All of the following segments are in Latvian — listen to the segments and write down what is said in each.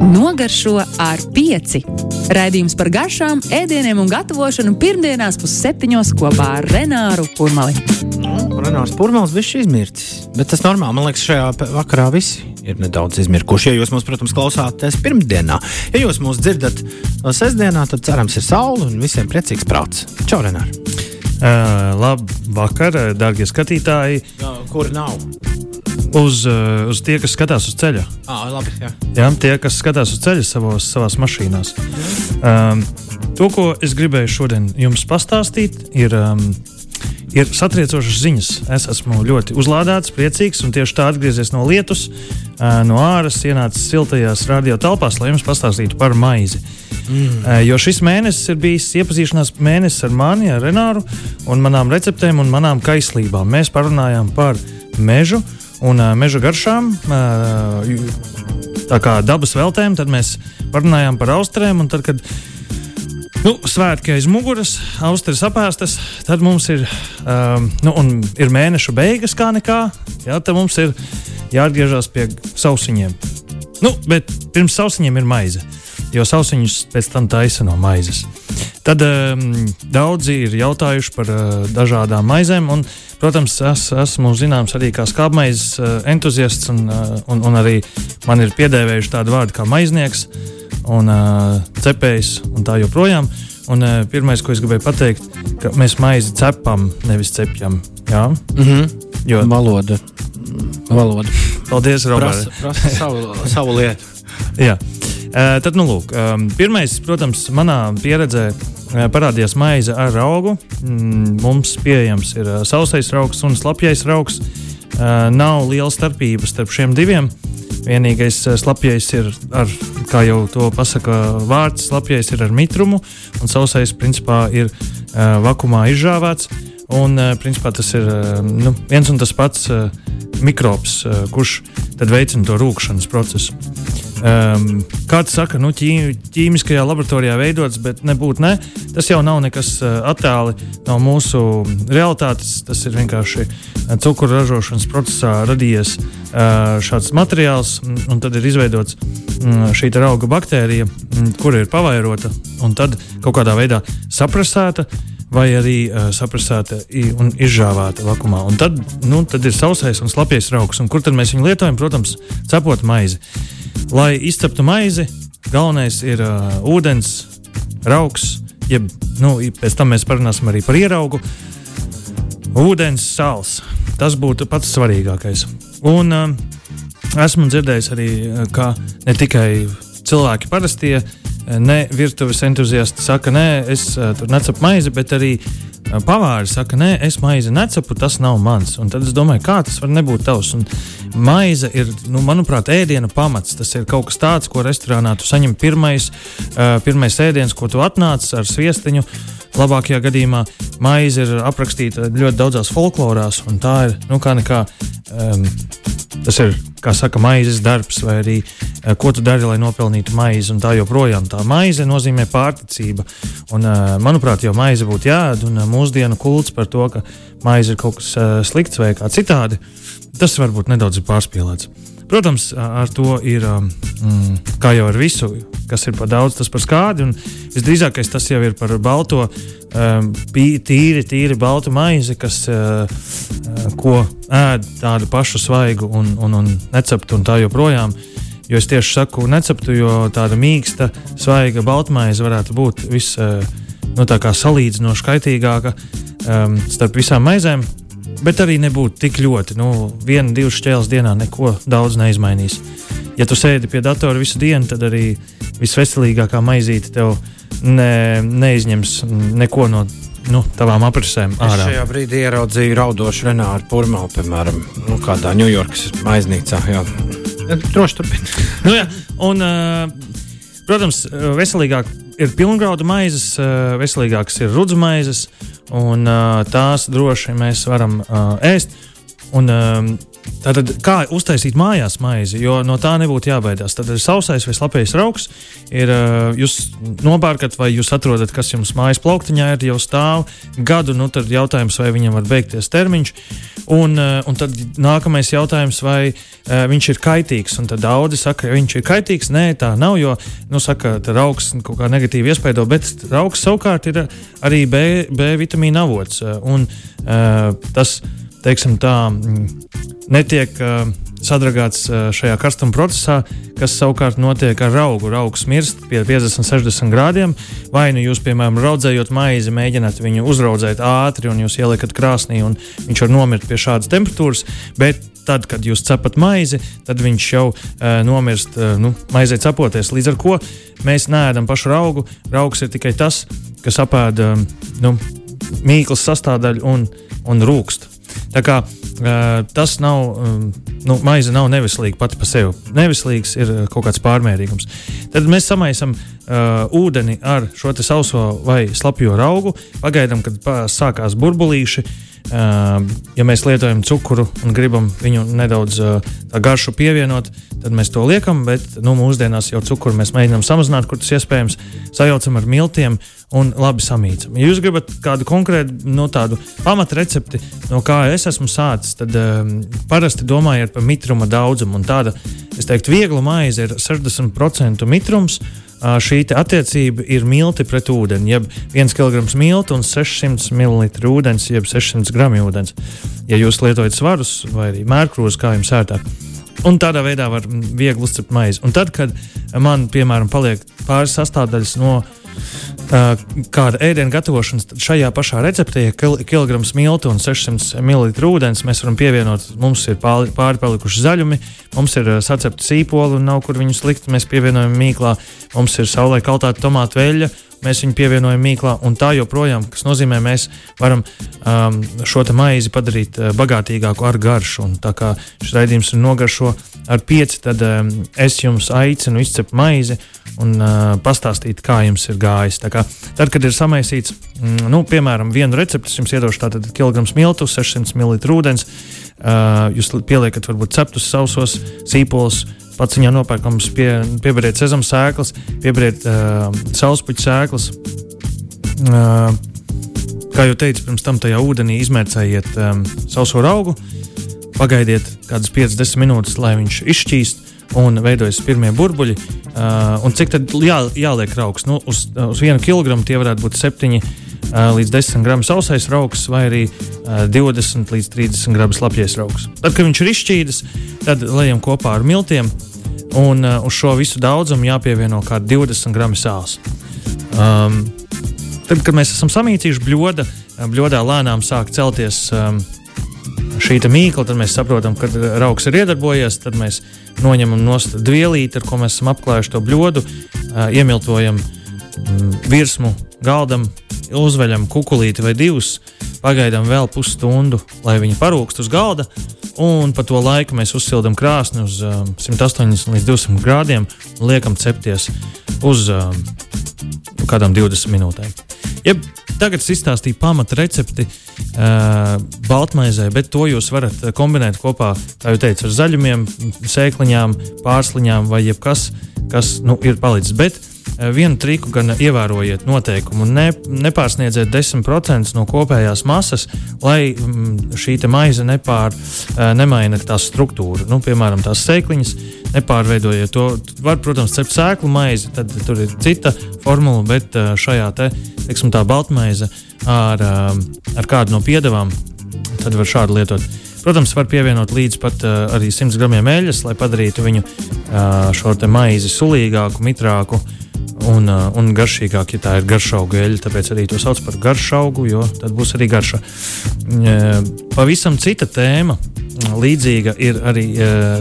Nogaršo ar pieci. Raidījums par garšām, ēdieniem un gatavošanu pirmdienās pusseptiņos kopā ar Renāru Kurmali. Nu, Renārs Pūraņš bija izmircis, bet tas normāli. Man liekas, šajā vakarā visi ir nedaudz izmirkuši. Ja jūs mūs, protams, klausāties pirmdienā, ja jūs mūs dzirdat no sestdienā, tad cerams, ir saule un visiem priecīgs prāts. Čau, Renār! Uh, Labvakar, darbie skatītāji! Kur nav? Uz, uh, uz tie, kas skatās uz ceļa. Ah, labi, jā. Jā, tie, kas skatās uz ceļa savos, savās mašīnās. Um, to, ko es gribēju šodien jums pastāstīt, ir, um, ir satriecošas ziņas. Es esmu ļoti uzlādēts, priecīgs un tieši tā atgriezies no lietus, uh, no āras, ienācis siltajās radio telpās, lai jums pastāstītu par maizi. Mm. Uh, jo šis mēnesis ir bijis iepazīšanās mēnesis ar mani, ar Renāru un manām receptēm un manām kaislībām. Mēs parunājām par mežu un uh, meža garšām. Uh, tā kā dabas veltēm, tad mēs parunājām par austrēm. Tad, kad nu, svētki aiz muguras, austeres apēstas, tad mums ir, um, nu, ir mēneša beigas, kā nekā. Jā, tad mums ir jāatgriežas pie sausiņiem. Nu, bet pirms sausiņiem ir maize, jo sausiņus pēc tam taisa no maizes. Tad um, daudzi ir jautājuši par uh, dažādām maizēm. Un, protams, es esmu zināms arī kā skābmaizes uh, entuziasts, un, uh, un, un arī man ir piedēvējuši tādu vārdu kā maiznieks un uh, cepējs un tā joprojām. Un, uh, pirmais, ko es gribēju pateikt, ka mēs maizi cepam, nevis cepjam. Jā? Mm -hmm. Jo, Valoda. Valoda. paldies, Roberts. Prasa, prasa savu, savu lietu. Jā. Tad, nu, lūk, pirmais, protams, manā pieredzē parādījās maize ar augu. Mm, mums pieejams ir sausais augs un slapjais augs. Nav liela starpība starp šiem diviem. Vienīgais slapjais ir ar, kā jau to pasaka vārds, slapjais ir ar mitrumu, un sausais, principā, ir vakumā izžāvēts. Un, principā, tas ir nu, viens un tas pats mikrobs, kurš veicina to rūkšanas procesu. Um, kāds saka, nu, ķī, ķīmiskajā laboratorijā veidots, bet nebūtu ne. Tas jau nav nekas uh, attāli no mūsu realitātes. Tas ir vienkārši uh, cukuru ražošanas procesā radījies uh, šāds materiāls, un, un tad ir izveidots mm, šī auga baktērija, mm, kura ir pavairota un tad kaut kādā veidā saprasēta. Vai arī uh, saprasēta i- un izžāvēta vakumā. Un tad, nu, tad ir sausais un slapjais augs. Un kur tad mēs viņu lietojam? Protams, cepot maizi. Lai izceptu maizi, galvenais ir uh, ūdens, raugs, jeb nu, pēc tam mēs parunāsim arī par ieraugu. Ūdens, sāls. Tas būtu pats svarīgākais. Un uh, esmu dzirdējis arī, uh, ka ne tikai cilvēki parastie, uh, ne virtuves entuziasti saka, nē, es uh, tur necepu maizi, bet arī uh, pavāri saka, nē, es maizi necepu, tas nav mans. Un tad es domāju, kā tas var nebūt tavs. Un maize ir, nu, manuprāt, ēdiena pamats. Tas ir kaut kas tāds, ko restorānā tu saņem pirmais, uh, pirmais ēdiens, ko tu atnāc ar sviestiņu. Labākajā gadījumā maize ir aprakstīta ļoti daudzās folklorās, un tā ir nu, kā nekā. Um, tas ir, kā saka, maizes darbs, vai arī uh, ko tu dari, lai nopelnītu maizi, un tā joprojām. Tā maize nozīmē pārticība. Un, uh, manuprāt, jau maize būtu jāēd, un uh, mūsdienu kults par to, ka maize ir kaut kas slikts vai kā citādi, tas varbūt nedaudz ir pārspīlēts. Protams, ar to ir, mm, kā jau ar visu, kas ir par daudz, tas par skādi. Visdrīzākais tas jau ir par balto, tīri, tīri baltu maizi, kas, ko ēd tādu pašu svaigu un, un, un neceptu un tā joprojām. Jo es tieši saku, neceptu, jo tāda mīksta, svaiga baltmaize varētu būt vis, nu, salīdzinoši kaitīgāka um, starp visām maizēm. Bet arī nebūtu tik ļoti. Nu, viena, divas šķēles dienā neko daudz neizmainīs. Ja tu sēdi pie datora visu dienu, tad arī visveselīgākā maizīte tev ne, neizņems neko no nu, tavām aprisēm Es ārā. šajā brīdī ieraudzīju raudošu Renāru Pūraņu, piemēram, nu, kādā Ņujorkas maznīcā. Jā. Droši turpiniet. Nu, jā, un, uh, protams, veselīgāk ir pilngraudu maizes, uh, veselīgākas ir rudzu maizes, un uh, tās droši mēs varam uh, ēst. Un, Tātad, kā uztaisīt mājās maizi, jo no tā nebūtu jābaidās. Tad sausais vai slapjais rauks ir. Jūs nopērkat, vai jūs atrodat, kas jums mājas plauktiņā ir, jau stāv gadu. Nu, tad jautājums, vai viņam var beigties termiņš. Un, un tad nākamais jautājums, vai viņš ir kaitīgs. Un tad daudzi saka, ka viņš ir kaitīgs. Nē, tā nav, jo, nu, saka, rauks kaut kā negatīvi iespaido, bet rauks savukārt ir arī B, B vitamīna avots. Un, tas, teiksim tā, netiek uh, sadragāts šajā karstuma procesā, kas savukārt notiek ar augu. Augs mirst pie 50, 60 grādiem. Vai nu jūs, piemēram, raudzējot maizi, mēģināt viņu uzraudzēt ātri, un jūs ieliekat krāsnī, un viņš var nomirt pie šādas temperatūras. Bet tad, kad jūs cepat maizi, tad viņš jau uh, nomirst uh, nu, maizē cepoties. Līdz ar to mēs neēdam pašu augu. Raugs ir tikai tas, kas apēda uh, nu, mīklas sastāvdaļu un, un rūkstu. Tā kā tas nav, nu, maize nav nevislīga pati par sevi. Nevislīgs ir kaut kāds pārmērīgums. Tad mēs samaisam uh, ūdeni ar šo sauso vai slapjo augu, pagaidām, kad sākās burbulīši. Uh, ja mēs lietojam cukuru un gribam viņu nedaudz uh, garšu pievienot, tad mēs to liekam, bet nu, mūsdienās jau cukuru mēs mēģinām samazināt, kur tas iespējams, sajaucam ar miltiem un labi samīcam. Ja jūs gribat kādu konkrētu no tādu pamatrecepti, no kā es esmu sācis, tad um, parasti domājiet par mitruma daudzumu. Tāda, es teiktu, viegla maize ir 60% mitrums šī attiecība ir milti pret ūdeni. Jeb 1 kg miltu un 600 ml ūdens, jeb 600 g ūdens. Ja jūs lietojat svarus vai arī mērkros, kā jums ērtāk. Un tādā veidā var viegli uzcept maizi. Un tad, kad man, piemēram, paliek pāris sastāvdaļas no kāda ēdiena gatavošanas šajā pašā receptē, ja kilograms miltu un 600 ml ūdens, mēs varam pievienot, mums ir pāri palikuši zaļumi, mums ir sacepti sīpoli un nav kur viņus likt. Mēs pievienojam mīklā, mums ir saulē kaltāta tomātu veļa, mēs viņu pievienojam mīklā, un tā joprojām, kas nozīmē, mēs varam um, šo maizi padarīt uh, bagātīgāku ar garšu. Tā kā šis raidījums ir nogaršo ar pieci, tad um, es jums aicinu izcept maizi un uh, pastāstīt, kā jums ir gājis. Kā, tad, kad ir samaisīts, mm, nu, piemēram, vienu recepti, jums iedošu tātad kilograms miltu, 600 ml ūdens, uh, jūs pieliekat varbūt ceptus sausos sīpolus Pats viņā nopērkams, pie, pieberiet sezama sēklas, pieberiet uh, sauspuķu sēklas. Uh, kā jau teicu, pirms tam tajā ūdenī izmērcējiet um, sauso augu, pagaidiet kādas 5-10 minūtes, lai viņš izšķīst un veidojas pirmie burbuļi. Uh, cik tad jā, jāliek augs? Nu, uz, uz vienu kilogramu tie varētu būt 7 līdz 10 gramu sausais augs vai arī 20 līdz 30 gramu slapjais augs. Tad, kad viņš ir izšķīdis, tad lejam kopā ar miltiem un uz šo visu daudzumu jāpievieno kā 20 gramu sāls. Um, tad, kad mēs esam samīcījuši bļoda, bļodā lēnām sāk celties um, šī mīkla, tad mēs saprotam, ka augs ir iedarbojies. Tad mēs noņemam no dvielīti, ar ko mēs esam apklājuši to bļodu, uh, iemiltojam mm, virsmu galdam, uzveļam kukurūzu vai divus, pagaidām vēl pusstundu, lai viņi parūkst uz galda. Un pa to laiku mēs uzsildām krāsni uz um, 180 līdz 200 grādiem un liekam cepties uz um, kādām 20 minūtēm. Jeb, tagad es izstāstīju pamata recepti uh, baltmaizē, bet to jūs varat kombinēt kopā, teicu, ar zaļumiem, sēkliņām, pārsliņām vai jebkas, kas nu, ir palicis. Bet Eh, vienu triku gan ievērojiet noteikumu, ne, nepārsniedziet 10% no kopējās masas, lai mm, šī maize nepār, eh, nemaina tās struktūru. Nu, piemēram, tās sēkliņas nepārveidojiet to. Var, protams, cept sēklu maizi, tad tur ir cita formula, bet eh, šajā te, teiksim, tā baltmaize ar, ar kādu no piedevām, tad var šādi lietot. Protams, var pievienot līdzi pat uh, arī 100 gramiem eļļas, lai padarītu viņu uh, šo maizi sulīgāku, mitrāku. Uh, un, uh, un garšīgāk, ja tā ir garšauga eļļa. Tāpēc arī to sauc par garšaugu, jo tad būs arī garša. Pavisam cita tēma, līdzīga ir arī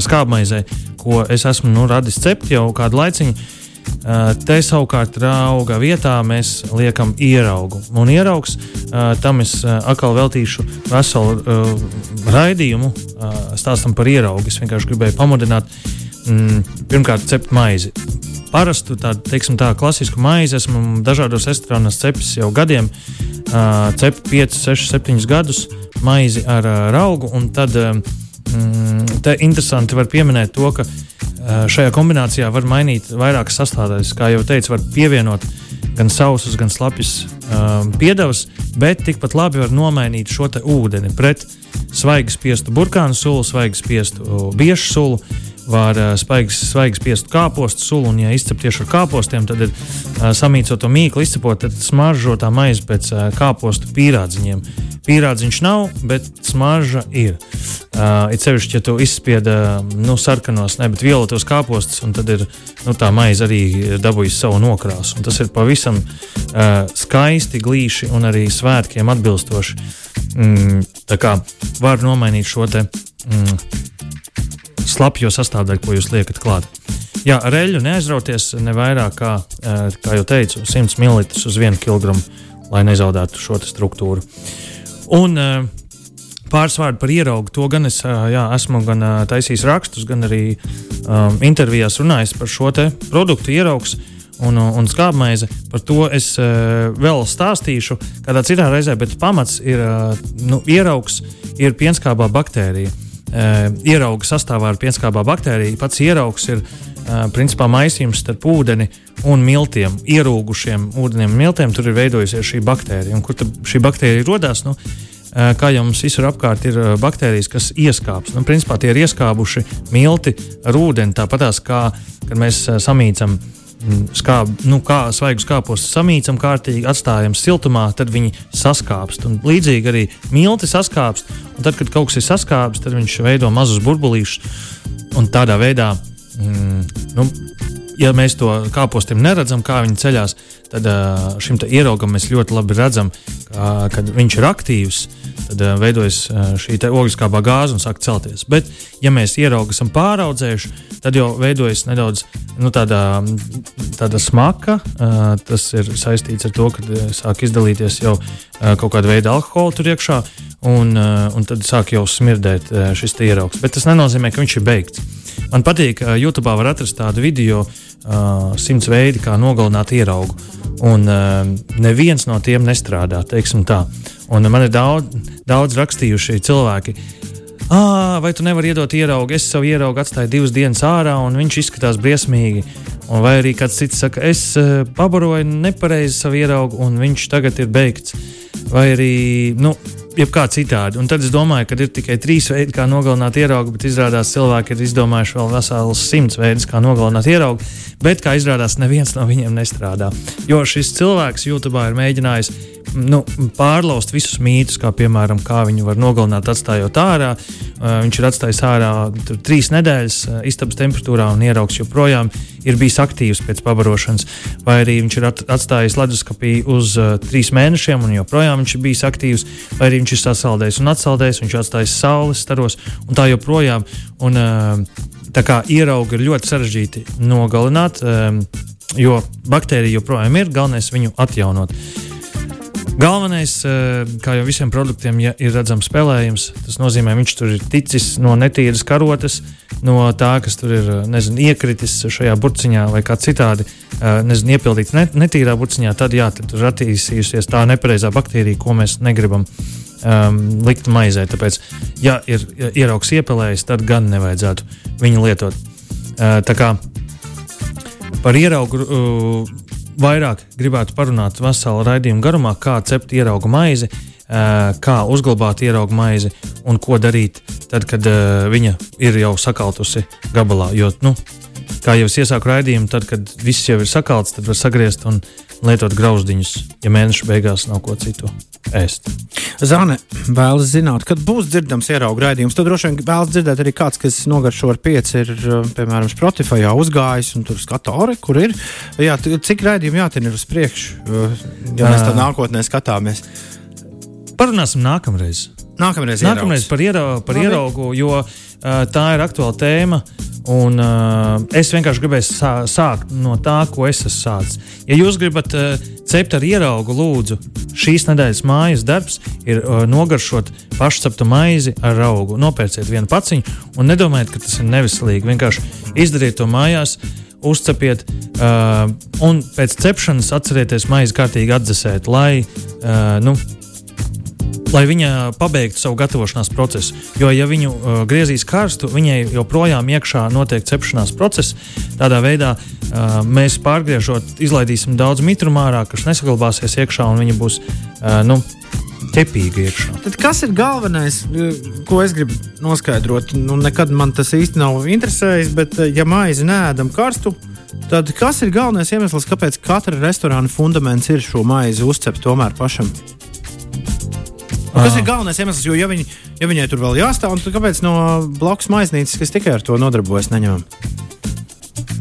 skābmaizē, ko es esmu nu, radis cept jau kādu laiciņu. Te savukārt auga vietā mēs liekam ieraugu. Un ieraugs tam es atkal veltīšu veselu raidījumu stāstam par ieraugu. Es vienkārši gribēju pamudināt, mm, pirmkārt, cept maizi parastu, tādu teiksim, tā, klasisku maizi esmu dažādos restorānos cepis jau gadiem. Uh, cepu 5, 6, 7 gadus maizi ar uh, augu, tad uh, mm, te interesanti var pieminēt to, ka šajā kombinācijā var mainīt vairākas sastāvdaļas. Kā jau teicu, var pievienot gan sausus, gan slapjas um, piedevas, bet tikpat labi var nomainīt šo ūdeni pret svaigi spiestu burkānu sulu, svaigi spiestu biešu sulu var uh, spaigas, svaigas piestu kāpostu sulu, un, ja izcep tieši ar kāpostiem, tad ir uh, samīcot to mīklu, izcepot, tad smaržo tā maize pēc uh, kāpostu pīrādziņiem. Pīrādziņš nav, bet smarža ir. Uh, it sevišķi, ja tu izspied nu, sarkanos, ne, bet violetos kāpostus, un tad ir nu, tā maize arī dabūjusi savu nokrāsu. Un tas ir pavisam uh, skaisti, glīši un arī svētkiem atbilstoši. Mm, tā kā var nomainīt šo te. Mm, slapjo sastāvdaļu, ko jūs liekat klāt. Jā, ar eļļu neaizrauties ne vairāk kā, eh, kā jau teicu, 100 ml uz 1 kg, lai nezaudētu šo struktūru. Un eh, pāris vārdi par ieraugu. To gan es eh, jā, esmu gan taisījis rakstus, gan arī um, intervijās runājis par šo produktu ieraugu un, un skābmaize. Par to es uh, vēl stāstīšu kādā citā reizē, bet pamats ir uh, nu, ieraugs, ir pienskābā baktērija. Eh, ierauga sastāvā ar pienskābā baktēriju. Pats ieraugs ir eh, principā maisījums starp ūdeni un miltiem. Ierūgušiem ūdenim un miltiem tur ir veidojusies šī baktērija. Un kur šī baktērija radās? Nu, eh, kā jau mums visur apkārt ir baktērijas, kas ieskāps. Nu, principā tie ir ieskābuši milti ar ūdeni, tāpatās kā kad mēs samīcam uh, skāb, nu, kā svaigus kāpos samīcam kārtīgi, atstājam siltumā, tad viņi saskāpst. Un līdzīgi arī milti saskāpst. Un tad, kad kaut kas ir saskāpts, tad viņš veido mazus burbulīšus. Un tādā veidā, mm, nu, ja mēs to kāpostiem neredzam, kā viņi ceļās, tad šim ieraugam mēs ļoti labi redzam, ka, kad viņš ir aktīvs tad veidojas šī ogliskābā gāze un sāk celties. Bet, ja mēs ieraugu esam pāraudzējuši, tad jau veidojas nedaudz nu, tāda, tāda smaka. Tas ir saistīts ar to, ka sāk izdalīties jau kaut kāda veida alkohola tur iekšā, un, un tad sāk jau smirdēt šis ieraugs. Bet tas nenozīmē, ka viņš ir beigts. Man patīk, ka YouTube var atrast tādu video, simts veidi, kā nogalināt ieraugu. Un uh, neviens no tiem nestrādā. Un man ir daudz, daudz rakstījuši cilvēki. Ah, vai tu nevari iedot ieraugu? Es savu ieraugu atstāju divas dienas ārā, un viņš izskatās briesmīgi. Un vai arī kāds cits saka, es uh, pabaroju nepareizi savu ieraugu, un viņš tagad ir beigts. Vai arī, nu, jebkā citādi. Un tad es domāju, ka ir tikai trīs veidi, kā nogalināt ieraugu, bet izrādās cilvēki ir izdomājuši vēl vesels simts veidus, kā nogalināt ieraugu. Bet, kā izrādās, neviens no viņiem nestrādā. Jo šis cilvēks YouTube ir mēģinājis nu, pārlauzt visus mītus, kā piemēram, kā viņu var nogalināt, atstājot ārā. Viņš ir atstājis ārā trīs nedēļas istabas temperatūrā un ieraugs joprojām ir bijis aktīvs pēc pabarošanas, vai arī viņš ir atstājis leduskapī uz trīs mēnešiem un joprojām viņš ir bijis aktīvs, vai arī viņš ir sasaldējis un atsaldējis, viņš ir atstājis saules staros un tā joprojām. Un, uh, tā kā ieraugi ir ļoti sarežģīti nogalināt, um, jo baktērija joprojām ir, galvenais viņu atjaunot. Galvenais, eh, kā jau visiem produktiem, ja ir redzams spēlējums, tas nozīmē, ka viņš tur ir ticis no netīras karotes, no tā, kas tur ir nezinu, iekritis šajā burciņā vai kā citādi eh, nezinu, iepildīts netīrā burciņā. Tad, jā, tad tur ir attīstījusies tā nepareizā baktērija, ko mēs negribam um, likt maizē. Tāpēc, ja ir ieraugs iepelējis, tad gan nevajadzētu viņu lietot. Uh, tā kā par ieraugu. Uh, vairāk gribētu parunāt veselu raidījumu garumā, kā cept ieraugu maizi, kā uzglabāt ieraugu maizi un ko darīt tad, kad viņa ir jau sakaltusi gabalā. Jo, nu, kā jau es iesāku raidījumu, tad, kad viss jau ir sakalts, tad var sagriezt un lietot grauzdiņus, ja mēneša beigās nav ko citu ēst. Zāne vēlas zināt, kad būs dzirdams ieraugu raidījums. Tad droši vien vēlas dzirdēt arī kāds, kas nogaršo ar pieci, ir piemēram Spotify uzgājis un tur skatā, kur ir. Jā, cik raidījumi jātiek uz priekšu, ja mēs tā nākotnē skatāmies? Parunāsim nākamreiz. Nākamreiz, nākamreiz par, ieraugu, par ieraugu, jo tā ir aktuāla tēma. Un, uh, es vienkārši gribēju sā, sākt no tā, ko es esmu sācis. Ja jūs gribat uh, cept ar ieraugu, lūdzu, šīs nedēļas mājas darbs ir uh, nogaršot pašceptu maizi ar augu. Nopērciet vienu paciņu un nedomājiet, ka tas ir nevislīgi. Vienkārši izdariet to mājās. Uzcepiet, uh, un pēc cepšanas atcerieties maizi kārtīgi atdzesēt, lai uh, nu, lai viņa pabeigtu savu gatavošanās procesu. Jo, ja viņu uh, griezīs karstu, viņai joprojām iekšā notiek cepšanās process. Tādā veidā uh, mēs pārgriežot, izlaidīsim daudz mitrumu ārā, kas nesaglabāsies iekšā, un viņa būs uh, nu, ķepīga iekšā. Tad kas ir galvenais, ko es gribu noskaidrot? Nu, nekad man tas īsti nav interesējis, bet, ja maizi nēdam karstu, tad kas ir galvenais iemesls, kāpēc katra restorāna fundaments ir šo maizi uzcept tomēr pašam? Tas ir galvenais iemesls, jo, ja, viņi, ja viņai tur vēl jāstāv, tad kāpēc no blakus maiznīcas, kas tikai ar to nodarbojas, neņemam?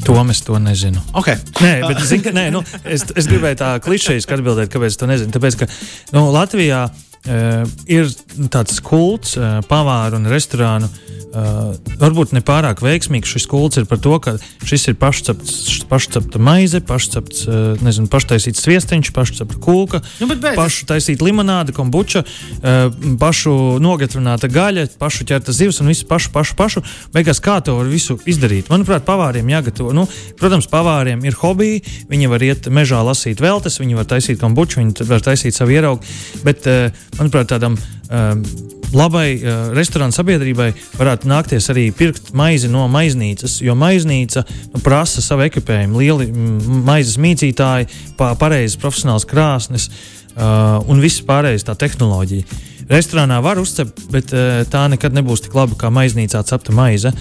To es to nezinu. Okay. Nē, bet zin, ka, nē, nu, es, es gribēju tā klišejiski atbildēt, kāpēc to nezinu. Tāpēc, ka nu, Latvijā ir tāds kults uh, pavāru un restorānu uh, Uh, varbūt ne pārāk veiksmīgs šis kults ir par to, ka šis ir pašcepta maize, pašcepts, uh, nezinu, paštaisīts sviestiņš, pašcepta kūka, nu, pašu taisīta limonāde, kombuča, uh, pašu nogatrināta gaļa, pašu ķerta zivs un visu pašu, pašu, pašu. Beigās kā to var visu izdarīt? Manuprāt, pavāriem jāgatavo. Nu, protams, pavāriem ir hobiji, viņi var iet mežā lasīt veltes, viņi var taisīt kombuču, viņi var taisīt savu ieraugu, bet, manuprāt, tādam labai uh, restorāna sabiedrībai varētu nākties arī pirkt maizi no maiznīcas, jo maiznīca nu, prasa savu ekipējumu, lieli maizes mīcītāji, pareizas profesionāls krāsnes uh, un viss pārējais tā tehnoloģija. Restorānā var uzcept, bet uh, tā nekad nebūs tik laba kā maiznīcā cepta maize.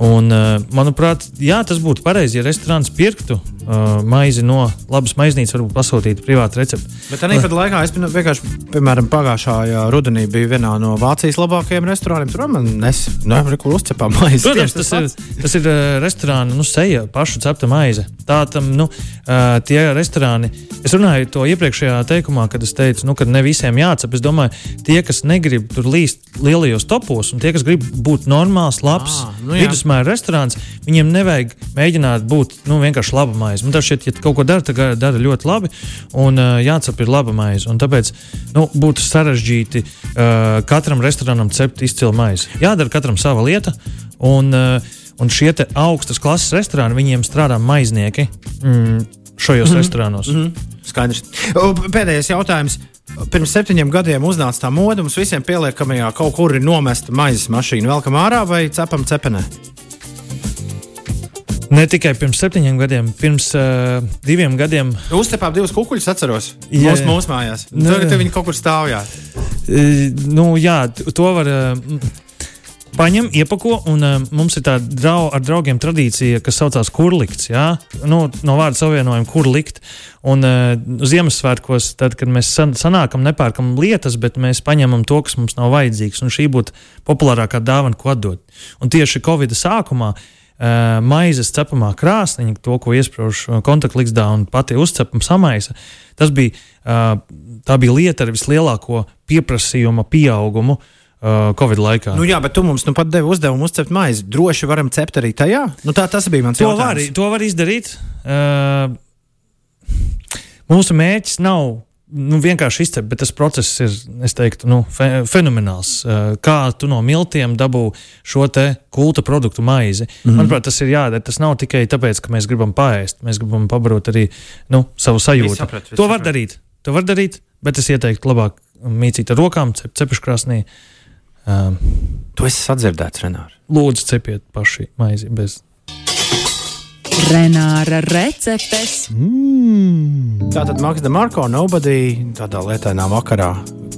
Un, uh, manuprāt, jā, tas būtu pareizi, ja restorāns pirktu uh, maizi no labas maiznīcas, varbūt pasūtītu privātu recepti. Bet tādā pat laikā es vienkārši, piemēram, pagājušā rudenī biju vienā no Vācijas labākajiem restorāniem. Tur man nesaku, kur uzcepām maizi. Protams, tas, tas, ir, tas ir uh, restorāna nu, seja, pašu cepta maize. Tā tam, nu, uh, tie restorāni, es runāju to iepriekšējā teikumā, kad es teicu, nu, ka ne visiem jācep. Es domāju, tie, kas negrib tur līst lielajos topos, un tie, kas grib būt normāls, labs, à, nu, vidusmēra restorāns, viņiem nevajag mēģināt būt nu, vienkārši laba maize maizi. Man šķiet, ja kaut ko dara, tad dara ļoti labi, un uh, jācep ir laba maize. Un tāpēc nu, būtu sarežģīti uh, katram restorānam cept izcilu maizi. Jādara katram sava lieta. Un, uh, Un šie augstas klases restorāni, viņiem strādā maiznieki mm, šajos mm -hmm. restorānos. Mm -hmm. Skaidrs. Pēdējais jautājums. Pirms septiņiem gadiem uznāca tā mode, mums visiem pieliekamajā kaut kur ir nomesta maizes mašīna. Velkam ārā vai cepam cepenē? Ne tikai pirms septiņiem gadiem, pirms uh, diviem gadiem. Uztepām divus kukuļus, atceros. Jā, mūsu, mūsu mājās. Nu, Tagad viņi kaut kur stāvjāt. Uh, nu, jā, to var. Uh, Paņem, iepako, un uh, mums ir tāda drau, ar draugiem tradīcija, kas saucās kurlikts. Jā? Nu, no vārda savienojuma, kur likt. Un uh, Ziemassvētkos, tad, kad mēs san sanākam, nepērkam lietas, bet mēs paņemam to, kas mums nav vajadzīgs. Un šī būtu populārākā dāvana, ko atdot. Un tieši Covid sākumā uh, uh, maizes cepamā krāsniņa, to, ko iesprūž kontaktligzdā un pati uzcepama samaisa, tas bija, uh, tā bija lieta ar vislielāko pieprasījuma pieaugumu. Uh, Covid laikā. Nu jā, bet tu mums nu pat devi uzdevumu uzcept maizi. Droši varam cept arī tajā. Nu, tā, tas bija mans to jautājums. Var, to var izdarīt. Uh, mūsu mērķis nav nu, vienkārši izcept, bet tas process ir, es teiktu, nu, fe, fenomenāls. Kā tu no miltiem dabū šo te kulta produktu maizi. Mm -hmm. Manuprāt, tas ir jādara. Tas nav tikai tāpēc, ka mēs gribam paēst, mēs gribam pabarot arī nu, savu sajūtu. Saprat, to var saprat. darīt. To var darīt, bet es ieteiktu labāk mīcīt ar rokām, cep, cepuškrāsnī. Um, tu esi sadzirdēts, Renāri. Lūdzu, cepiet paši maizi bez Renāra receptes. Mm. Tā tad Maksa Marko, nobody tādā lietainā vakarā.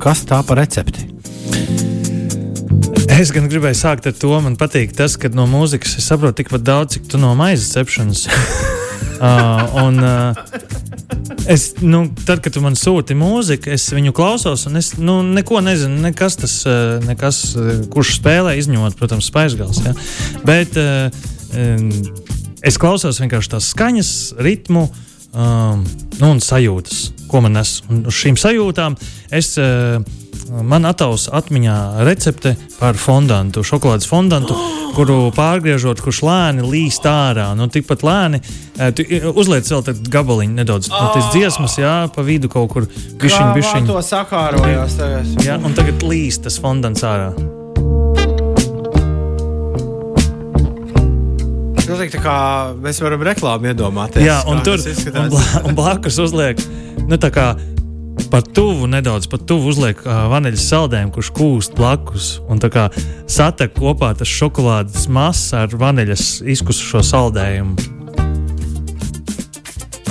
Kas tā par recepti? Es gan gribēju sākt ar to, man patīk tas, ka no mūzikas es saprotu tikpat daudz, cik tu no maizes cepšanas. uh, un, uh, es, nu, tad, kad tu man sūti mūziku, es viņu klausos, un es nu, neko nezinu, nekas tas, nekas, kurš spēlē, izņemot, protams, spaisgals. Ja? Bet uh, um, es klausos vienkārši tās skaņas, ritmu um, nu, un sajūtas, ko man nes. Un uz šīm sajūtām es. Uh, Man attausa atmiņā recepte par fondantu, šokolādes fondantu, oh! kuru pārgriežot, kurš lēni līst ārā. Nu, tikpat lēni, uh, tu uzliec vēl gabaliņu nedaudz oh! no tās dziesmas, jā, pa vidu kaut kur bišķiņ, bišķiņ. to sakārojās tagad. Jā, un tagad līst tas fondants ārā. Tā kā mēs varam reklāmu iedomāties. Jā, un tur un blā, un blakus uzliek nu, tā par tuvu nedaudz, par tuvu uzliek uh, vaniļas saldējumu, kurš kūst blakus. Un tā kā satek kopā tas šokolādes masa ar vaniļas izkusušo saldējumu.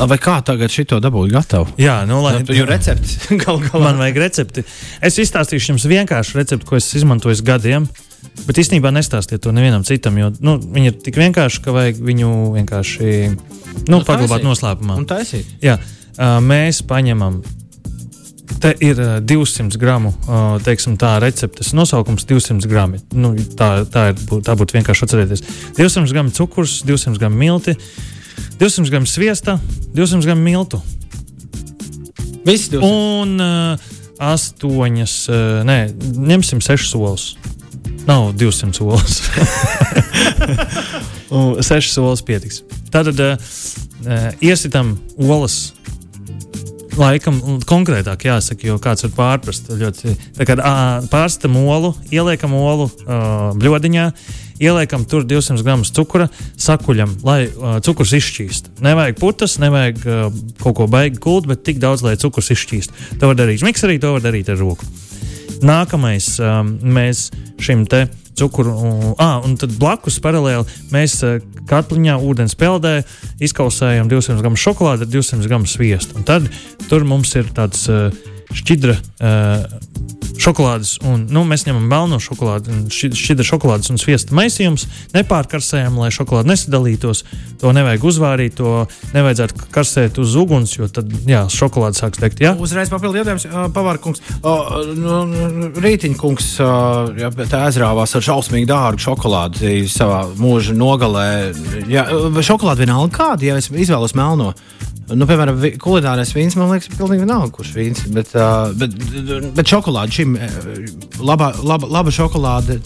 Vai kā tagad šito dabūt gatavu? Jā, nu, lai Nu, jo recepti gal galā. man vajag recepti. Es izstāstīšu jums vienkāršu recepti, ko es izmantoju gadiem. Bet īstenībā nestāstiet to nevienam citam, jo nu, viņi ir tik vienkārši, ka vajag viņu vienkārši nu, Nu, paglabāt noslēpumā. Un taisīt. Jā, mēs paņemam. Te ir ā, 200 gramu, teiksim, tā receptes nosaukums - 200 grami. Nu, tā, tā, ir, tā būtu vienkārši atcerēties. 200 gramu cukurs, 200 gramu milti, 200 gramu sviesta, 200 gramu miltu Viss divs. un uh, astoņas, uh, nē, ņemsim sešas solis. Nav 200 solis. Un Sešas solis pietiks. Tātad uh, uh, iesitam olas. Laikam konkrētāk jāsaka, jo kāds var pārprast. Ļoti, ā, pārstam olu, ieliekam olu uh, bļodiņā, ieliekam tur 200 gramus cukura, sakuļam, lai uh, cukurs izšķīst. Nevajag putas, nevajag uh, kaut ko baigi kult, bet tik daudz, lai cukurs izšķīst. To var darīt mikserī, to var darīt ar roku. Nākamais um, mēs šim te cukuru, ah, un tad blakus paralēli mēs uh, katliņā ūdens peldē izkausējam 200 gramu šokolādi ar 200 gramu sviestu. Un tad tur mums ir tāds uh, šķidra. Uh, Šokolādes, un nu, mēs ņemam melno šokolādi, šķidra šokolādes un sviesta maisījums. Nepārkarsējam, lai šokolāde nesadalītos. To nevajag uzvārīt, to nevajadzētu karsēt uz uguns, jo tad jā, šokolāde sāks degt. Jā? Uzreiz papildu jautājums, Pavārkungs. Nu, Rītiņkungs jā, tā aizrāvās ar šausmīgi dārgu šokolādi savā mūža nogalē. Jā, šokolāde vienalga kāda, ja es izvēlos melno? Nu, piemēram, kulinārais vīns man liekas, pilnīgi vienalga, kurš vīns. Bet, bet, bet šokolāde šim eh, laba, laba, laba šokolāde.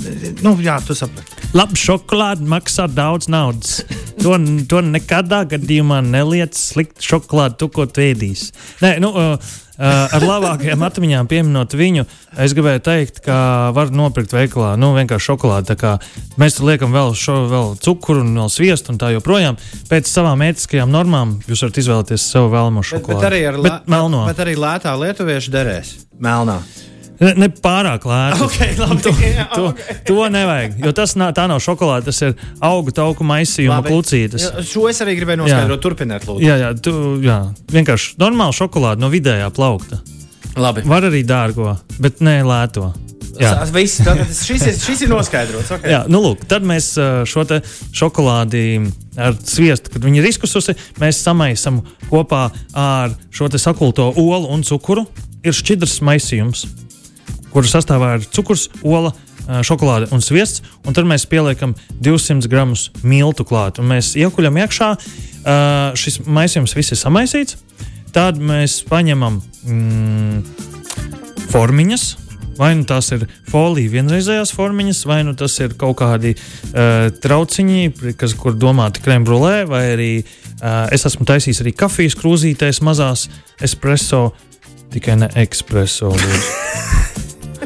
Nu, jā, tu saprati. Labi, šokolāde maksā daudz naudas. To, to nekādā gadījumā neliec slikt šokolādi, tu ko tu ēdīsi. Nē, nu, uh, uh, ar labākajām atmiņām pieminot viņu, es gribēju teikt, ka var nopirkt veikalā nu, vienkārši šokolādi. Tā kā Mēs tur liekam vēl, šo, vēl cukuru un vēl sviestu un tā joprojām. Pēc savām ētiskajām normām jūs varat izvēlēties sev vēlamo Bet, šokolādi. bet, arī ar bet melno. bet arī lētā lietuviešu derēs. Melnā. Ne, ne pārāk lēti. Okay, labi. to, Jā, to, to nevajag. Jo tas nav, tā nav šokolāde, tas ir augu tauku maisījuma klucītes. Šo es arī gribēju noskaidrot. Turpiniet, lūdzu. Jā, jā, tu, jā. vienkārši normāla šokolāde no vidējā plaukta. Labi. Var arī dārgo, bet ne lēto. Jā. Viss, tātad šis, ir, šis ir noskaidrots. Okay. Jā, nu lūk, tad mēs šo šokolādi ar sviestu, kad viņi ir izkususi, mēs samaisām kopā ar šo sakulto olu un cukuru. Ir šķidrs maisījums, kuru sastāvā ir cukurs, ola, šokolāde un sviests. Un tad mēs pieliekam 200 gramus miltu klāt. Mēs iekuļam iekšā. Šis maisījums viss ir samaisīts. Tad mēs paņemam mm, formiņas. Vai nu tās ir folija vienreizējās formiņas, vai nu tas ir kaut kādi uh, trauciņi, kas, kur domāti krēmbrulē, vai arī uh, es esmu taisījis arī kafijas krūzītēs, mazās espreso, tikai ne ekspreso.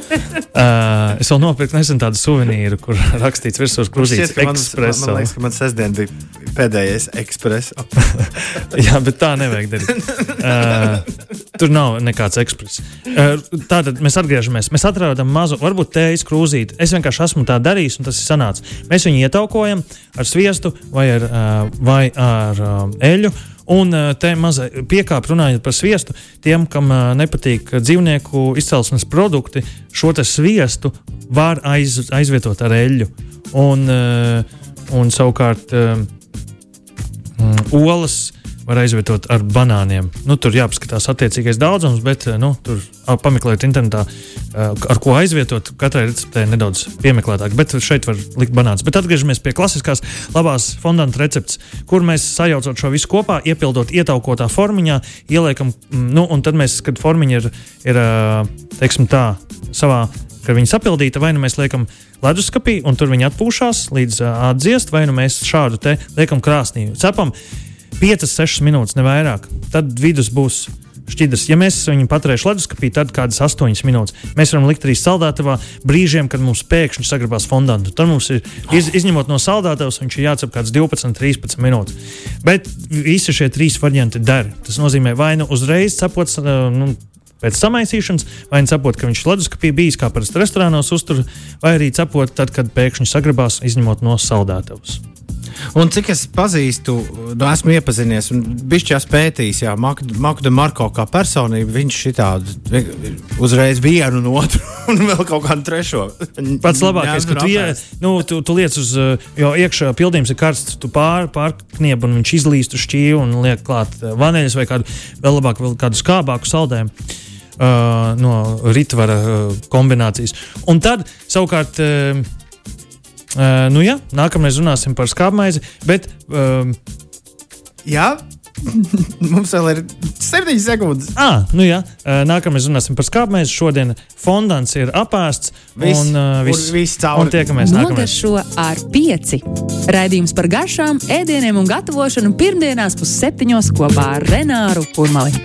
Uh, es vēl nopirku nesen tādu suvenīru, kur rakstīts virsū krūzītes ka man, man, ekspreso. man liekas, ka man sestdien bija pēdējais ekspreso. Jā, bet tā nevajag darīt. Uh, tur nav nekāds ekspress. Uh, tātad mēs atgriežamies. Mēs atradām mazu, varbūt tējas krūzīti. Es vienkārši esmu tā darījis, un tas ir sanācis. Mēs viņu ietaukojam ar sviestu vai ar, uh, vai ar uh, eļļu. Un uh, te mazai piekāpē runājot par sviestu, tiem, kam uh, nepatīk dzīvnieku izcelsmes produkti, šo sviestu var aiz, aizvietot ar eļļu. Un, uh, un savukārt mm, olas var aizvietot ar banāniem. Nu, tur jāpaskatās attiecīgais daudzums, bet eh, nu, tur ā, pameklēt internetā, eh, ar ko aizvietot. Katrai receptē nedaudz piemeklētāk, bet šeit var likt banāns. Bet atgriežamies pie klasiskās labās fondanta receptes, kur mēs sajaucot šo visu kopā, iepildot ietaukotā formiņā, ieliekam, mm, nu, un tad mēs, kad formiņa ir, ir teiksim tā, savā kad viņi sapildīta, vai nu mēs liekam leduskapī, un tur viņi atpūšas līdz uh, atdziest, vai nu mēs šādu te liekam krāsnī. Cepam 5-6 minūtes, ne vairāk. Tad vidus būs šķidrs. Ja mēs viņu paturēsim leduskapī, tad kādas 8 minūtes. Mēs varam likt arī saldētavā brīžiem, kad mums pēkšņi sagrabās fondantu. Tad mums ir iz, izņemot no saldētavas, viņš ir jācep kāds 12, 13 minūtes. Bet visi šie trīs varianti der. Tas nozīmē, vai nu uzreiz cepot uh, nu, pēc samaisīšanas, vai nu cepot, ka viņš leduskapī bijis kā parasti restorānos uztur, vai arī cepot tad, kad pēkšņi sagrabās, izņemot no saldētavas. Un cik es pazīstu, nu, esmu iepazinies un bijis pētījis, Jā, Makda Marko kā personība. Viņš šitādu uzreiz vienu un otru un vēl kaut kādu trešo. Pats labākais, ka tu, ie, nu, tu, tu liec uz, jo iekšā pildījums ir karsts, tu pār, pārkniep un viņš izlīst uz šķīvi un liek klāt eh, vaneļas vai kādu vēl labāku, vēl kādu skābāku saldējumu. Uh, no ritvara uh, kombinācijas. Un tad savukārt uh, Uh, nu, jā, nākamreiz runāsim par skābmaizi. Bet, um, jā, Mums vēl ir 7 sekundes. Ah, nu jā, nākamais runāsim par skābmaizi. Šodien fondants ir apēsts. Viss, un, uh, viss, viss cauri. Un tiekamies nākamreiz. Šo ar pieci. Raidījums par garšām, ēdieniem un gatavošanu pirmdienās pusseptiņos kopā ar Renāru Urmali.